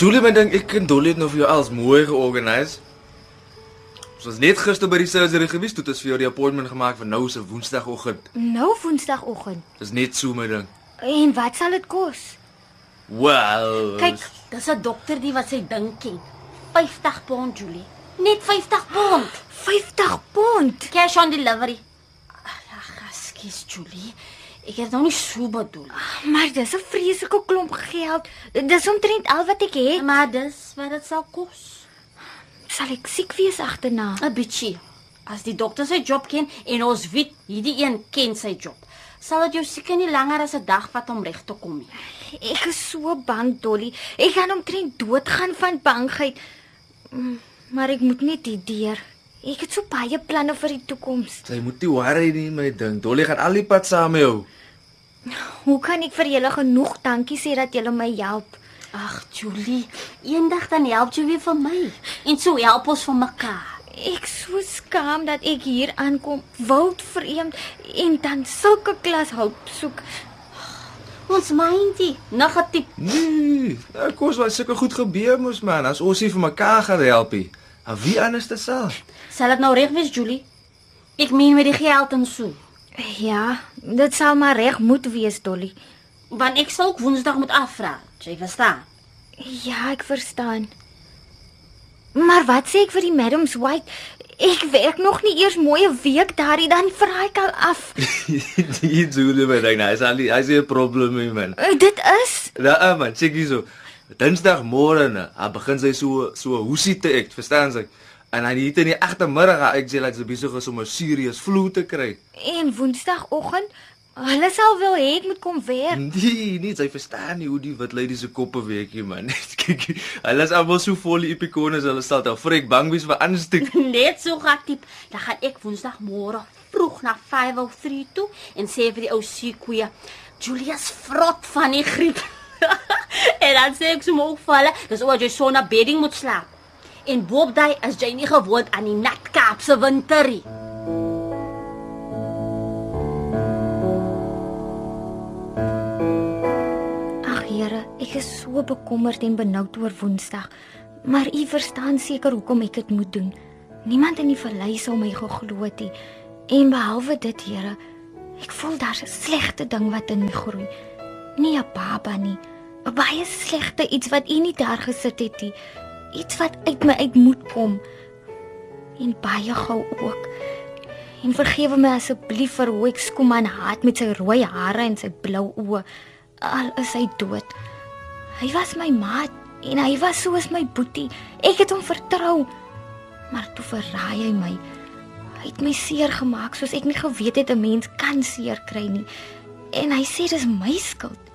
Julie, my ding, ek en Dolly het nou vir jou als mooi georganiseer. Ons was net gister by die surgery gewees, toe het ons vir jou die appointment gemaak vir nou se Woensdagoggend. Nou Woensdagoggend. Dis net so my ding. En wat sal dit kos? Wel. Kyk, dis 'n dokter die wat sy ding ken. 50 pond, Julie. Net 50 pond. 50 pond. Cash on delivery. Ag, ekskuus, Julie. Ek het nou nie so bedoel. Maar dis 'n vreeslike klomp geld. Dis omtrent al wat ek het. Maar dis wat dit sal kos. Sal ek siek wees agterna? 'n Bietjie. As die dokter sy job ken en ons weet hierdie een ken sy job, sal dit jou seker nie langer as 'n dag vat om reg te kom nie. Ek is so bang, Dolly. Ek gaan omtrent doodgaan van bangheid. Mm, Maar ek moet net hier deur. Ek het so baie planne vir die toekoms. Jy moet nie worry nie my ding. Dolly gaan al die pad saam met jou. Hoe kan ek vir julle genoeg dankie sê dat julle my help? Ag, Julie, eendag dan help jy weer vir my. En so help ons vir mekaar. Ek so skaam dat ek hier aankom, wild vreemd en dan sulke klas hulp soek. Ons mindie, negatief. Nee, nou kos wat sulke goed gebeur moes man, as ons hier vir mekaar gaan help. nie. En wie anders te sal? Sal dit nou reg wees, Julie? Ek meen met die geld en so. Ja, dit sal maar reg moet wees, Dolly. Want ek sal ook Woensdag moet afvra. Jy verstaan? Ja, ek verstaan. Maar wat sê ek vir die Madams White? Ek werk nog nie eers mooi 'n week daar nie, dan vra ek al af. Die Julie my ding, nou is al die, hy sê 'n probleem nie man. Eh, Dit is Ja man, check hier so. Dinsdagmôre, dan begin sy so so hoesie te ek, verstaan jy? En dan hier in die agtermiddag, gaan ek sê dat sy besig is om 'n serious flu te kry. en Woensdagoggend, hulle sal wel hê ek moet kom werk. Nee, nie, sy verstaan nie hoe die wit lady se koppe werk nie man. Kyk, hulle is almal so vol epikones, hulle sal dan vrek bang wees vir aansteek. Net so gatiep. Dan gaan ek Woensdagmôre vroeg na 5:03 toe en sê vir die ou seekoeie, Julia's vrot van die griep. dan sê ek sommer ook vir hulle, dis oor jy so na bedding moet slaap. En boop daai as jy nie gewoond aan die nat Kaapse winterie. Ag Here, ek is so bekommerd en benoud oor Woensdag. Maar U verstaan seker hoekom ek dit moet doen. Niemand in die vallei sou my geglo het nie. En behalwe dit, Here, ek voel daar's 'n slegte ding wat in my groei. Nie 'n baba nie, baie slegte iets wat U nie daar gesit het nie. Iets wat uit my uit moet kom. En baie gou ook. En vergewe my asseblief vir hoe ek Skuman haat met sy rooi hare en sy blou oë. Al is hy dood. Hy was my maat en hy was soos my boetie. Ek het hom vertrou. Maar toe verraai hy my. Hy het my seer gemaak soos ek nie geweet het 'n mens kan seer kry nie. En hy sê dis my skuld.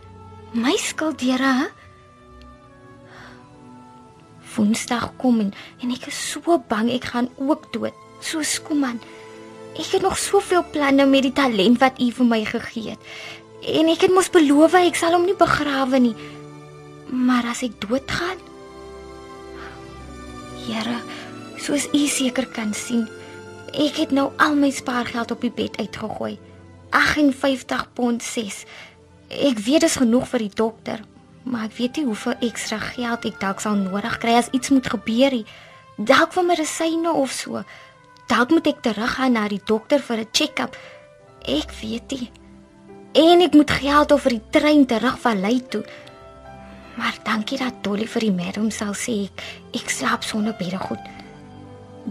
My skuld, Here? Woensdag kom en, en ek is so bang ek gaan ook dood, so Skuman. Ek het nog soveel planne met die talent wat U vir my gegee het. En ek het mos beloof ek sal hom nie begrawe nie. Maar as ek doodgaan? Here, soos U seker kan sien, ek het nou al my spaargeld op die bed uitgegooi. 58 pond 6. Ek weet dis genoeg vir die dokter, maar ek weet nie hoeveel ekstra geld ek dalk sal nodig kry as iets moet gebeur nie. Dalk vir medisyne of so. Dalk moet ek teruggaan na die dokter vir 'n check-up. Ek weet nie. En ek moet geld vir die trein terug van Ley toe. Maar dankie dat Dolly vir die madam sal sê ek, ek slaap sonder beddegoed.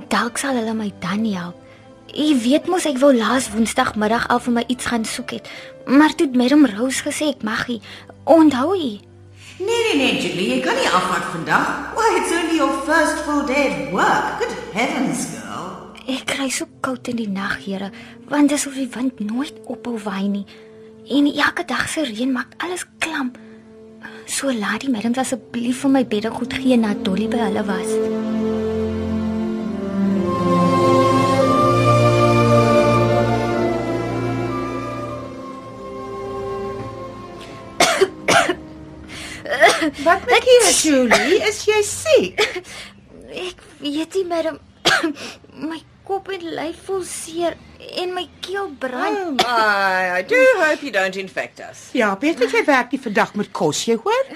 Dalk sal hulle my dan help. Jy weet mos ek wou laas Woensdagmiddag al vir my iets gaan soek het, maar toe het madam Rose gesê ek mag nie. Onthou jy? Nee nee nee, Julie, jy kan nie afvat vandag. Why, it's only your first full day at work. Good heavens, girl. Ek kry so koud in die nag, Here, want dis of die wind nooit ophou waai nie. En elke dag se reën maak alles klam. So laat die madams asseblief vir my beddegoed gee na Dolly by hulle was. Julie? Is jy siek? Ek weet nie, madam. my kop en lyf voel seer en my keel brand. Oh my, I do hope you don't infect us. Ja, beter jy werk nie vandag met kos, jy hoor?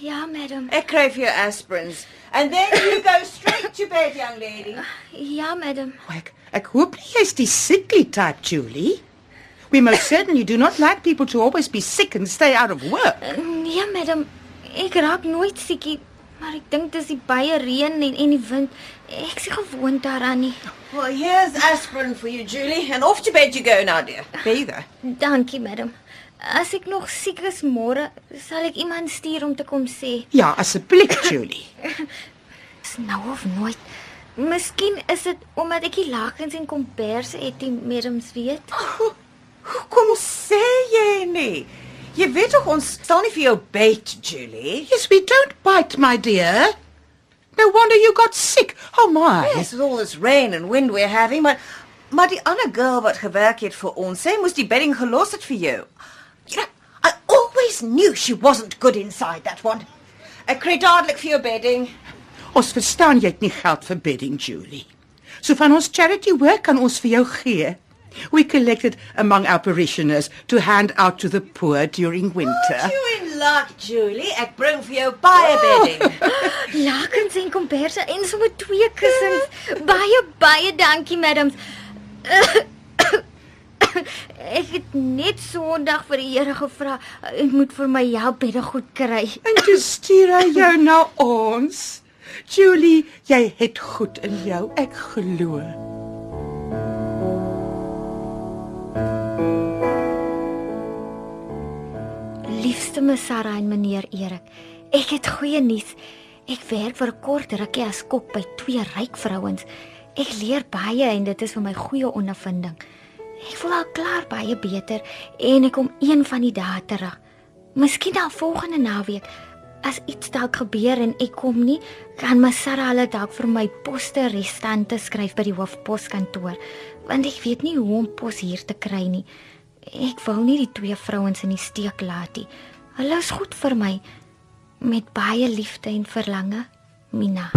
Ja, madam. Ek kry vir jou aspirins. And then you go straight to bed, young lady. Ja, madam. Oh, ek ek hoop nie jy's die sickly type, Julie. We most certainly do not like people to always be sick and stay out of work. Nee, madam. Ek raak nooit siekie, maar ek dink dis die baie reën en en die wind. Ek nie gewoond daaraan nie. Well, here's aspirin for you, Julie. And off to bed you go now, dear. There you go. Dankie, madam. As ek nog siek is môre, sal ek iemand stuur om te kom sê. Ja, asseblief, Julie. Dis nou of nooit. Miskien is dit omdat ek die lakens en komberse het, die madams weet. Hoekom sê jy nie? Jy weet tog ons sal nie vir jou bait, Julie. Yes, we don't bite, my dear. No wonder you got sick. Oh my. Yes, with all this rain and wind we're having, maar maar die ander girl wat gewerk het vir ons, sy moes die bedding gelos het vir jou. You know, I always knew she wasn't good inside that one. Ek kry dadelik vir jou bedding. Ons verstaan jy het nie geld vir bedding, Julie. So van ons charity work kan ons vir jou gee. We collected among our parishioners to hand out to the poor during winter. You in luck, Julie. Ek bring vir jou baie bedding. Lakens en komberse en sommer twee kussings. Baie baie dankie, madams. Ek het net Sondag vir die Here gevra, ek moet vir my help by die goed kry. En toe stuur hy jou na ons. Julie, jy het goed in jou, ek glo. Liefste me Sarah en meneer Erik, ek het goeie nuus. Ek werk vir 'n kort rukkie as kok by twee ryk vrouens. Ek leer baie en dit is vir my goeie ondervinding. Ek voel al klaar baie beter en ek kom een van die dae terug. Miskien al volgende naweek. As iets dalk gebeur en ek kom nie, kan my Sarah hulle dalk vir my poste restante skryf by die hoofposkantoor, want ek weet nie hoe om pos hier te kry nie. Ek wil nie die twee vrouens in die steek laat nie. Hulle is goed vir my met baie liefde en verlange, Mina.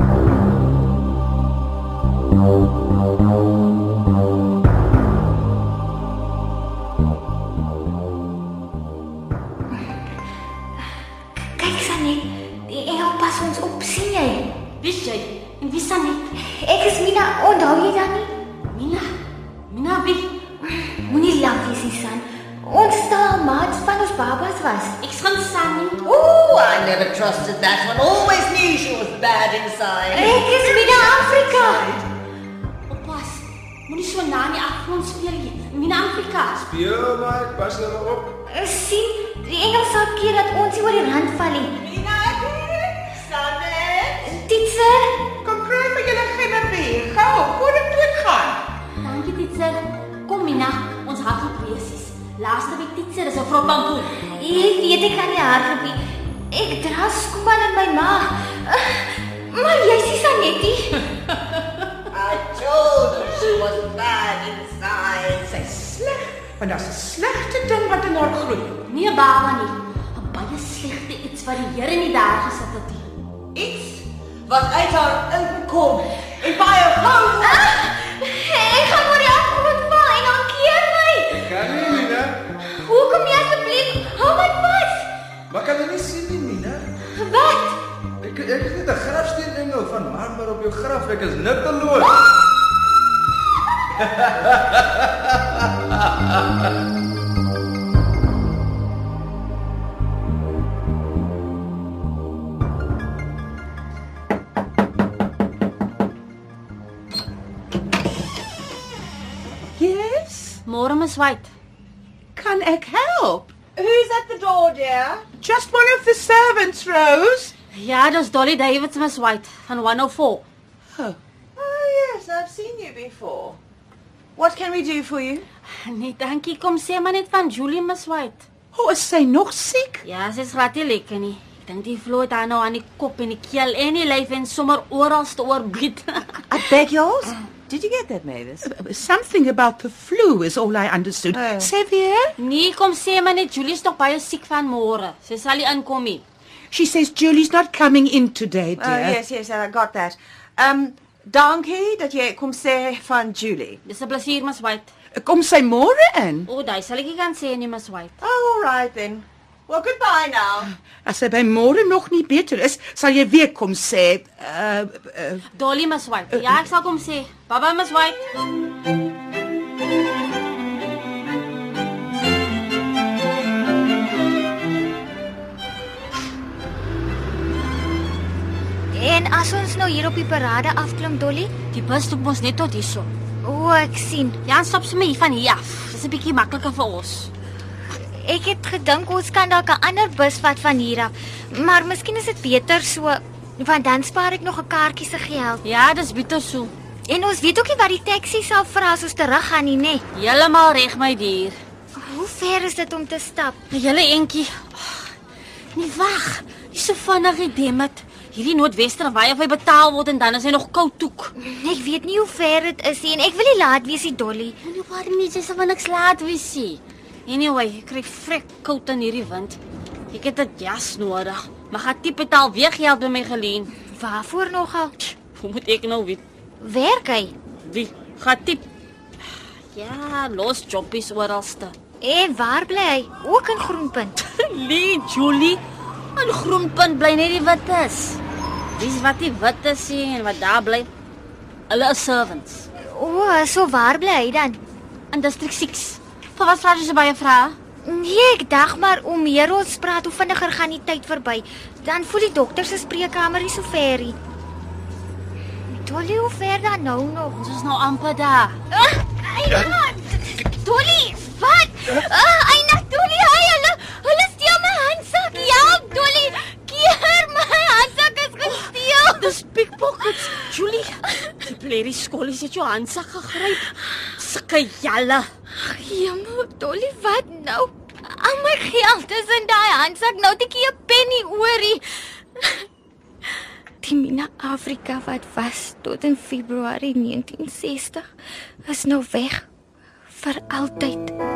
Babas was. Ek gaan staan nie. Oh, I never trusted that one. Always knew she was bad inside. Ek is Mina Afrika. Oppas. Moenie so na in die agtergrond speel nie. Mina Afrika. Speel maar, pas nou maar op. Eh, sien, die engel sal keer dat ons nie oor die rand val nie. Mina, Sonnet. Titser, Kom kry my julle geen bier. Gou, voor ek doodgaan. Dankie Titser. Kom Mina, presies. Laaste week Titser is 'n vrot bamboe. ek weet ek kan nie hardloop nie. Ek dra skoon in my maag. Eh, Maar jy sien Sanetty. I told her she was bad inside. Sy sleg, want daar's 'n slegte ding wat in haar groei. Nie 'n baba nie. 'n Baie slegte iets wat die Here nie daar gesit het nie. Iets wat uit haar inkom en baie gou. Ek Maar kan jy nie sien nie, Mina? Wat? Ek ek het net 'n grafsteen engel van marmer op jou graf. Ek is nutteloos. Yes? Môre Miss White. Kan ek help? Who's at the door, dear? Just one of the servants, Rose. Ja, dis Dolly Davids Miss White van 104. Oh, Oh, yes, I've seen you before. What can we do for you? Nee, dankie. Kom sê maar net van Julie Miss White. oh is sy nog siek? Ja, sy's nie lekker nie. Ek dink die vloed haar nou aan die kop en die keel en die lyf en sommer oral te oorbied. I beg yours. Did you get that, Mavis? Something about the flu is all I understood. Oh. Severe? nee, kom sê maar net Julie's nog baie siek van môre. Sy sal nie inkom nie. She says Julie's not coming in today, dear. Oh, yes, yes, I got that. Um, dankie dat jy kom sê van Julie. Dis 'n plesier Miss White. Kom sy môre in. O, daai sal ek nie kan sê nie Miss White. Oh, all right then. Well, goodbye now. As hy by môre nog nie beter is, sal jy weer kom sê, uh, uh Dolly must wipe. Ja, ek sal kom sê. Baba must wipe. En as ons nou hier op die parade afklim, Dolly? Die bus stop mos net tot hierso. O, ek sien. Jan stop sommer hier van hier af. Dis 'n bietjie makliker vir ons. Ek het gedink ons kan dalk 'n ander bus vat van hier af. Maar miskien is dit beter so, want dan spaar ek nog 'n kaartjie se geld. Ja, dis bitter so. En ons weet ook nie wat die taxi sal vra as ons teruggaan nie, nê? Heeltemal reg my dier. Hoe ver is dit om te stap? 'n Hele entjie. Oh, nee, wag. Dis so vinnig gedem het. Hierdie noordwester waai of hy betaal word en dan is hy nog koud toek. Ek weet nie hoe ver dit is nie en ek wil nie laat wees nie, Dolly. Moenie worry nie, dis van niks laat wees nie. Anyway, ek kry vrek koud in hierdie wind. Ek het 'n jas nodig. Maar gaan tipe het al weer geld by my geleen. Waarvoor nogal? Hoe moet ek nou weet? Werk hy? Wie? Gaan tip. Ja, los jobbies oralste. En waar bly hy? Ook in Groenpunt. Lee Julie, 'n groenpunt bly net die wites. Dis wat die wites sien en wat daar bly. Hulle is servants. O, so waar bly hy dan? In distrik 6. Vir wat vra jy so baie vrae? Nee, ek dink maar hoe meer ons praat, hoe vinniger gaan die tyd verby. Dan voel die dokter se spreekkamer nie so ver nie. Dolly, hoe ver dan nou nog? Ons is nou amper daar. Ah, Eina! Dolly, wat? Ah, Eina, Dolly, hy hulle, hulle steel my handsak. Help, Dolly. Keer my handsak is gesteel. Dis pickpockets. Julie, die plerie skollies het jou handsak gegryp. Sulke jalle. Jemma, Dolly, wat nou? Al my geld is in daai handsak. Nou het ek nie 'n penny oorie. Die Mina Afrika wat was tot in Februarie 1960 is nou weg vir altyd.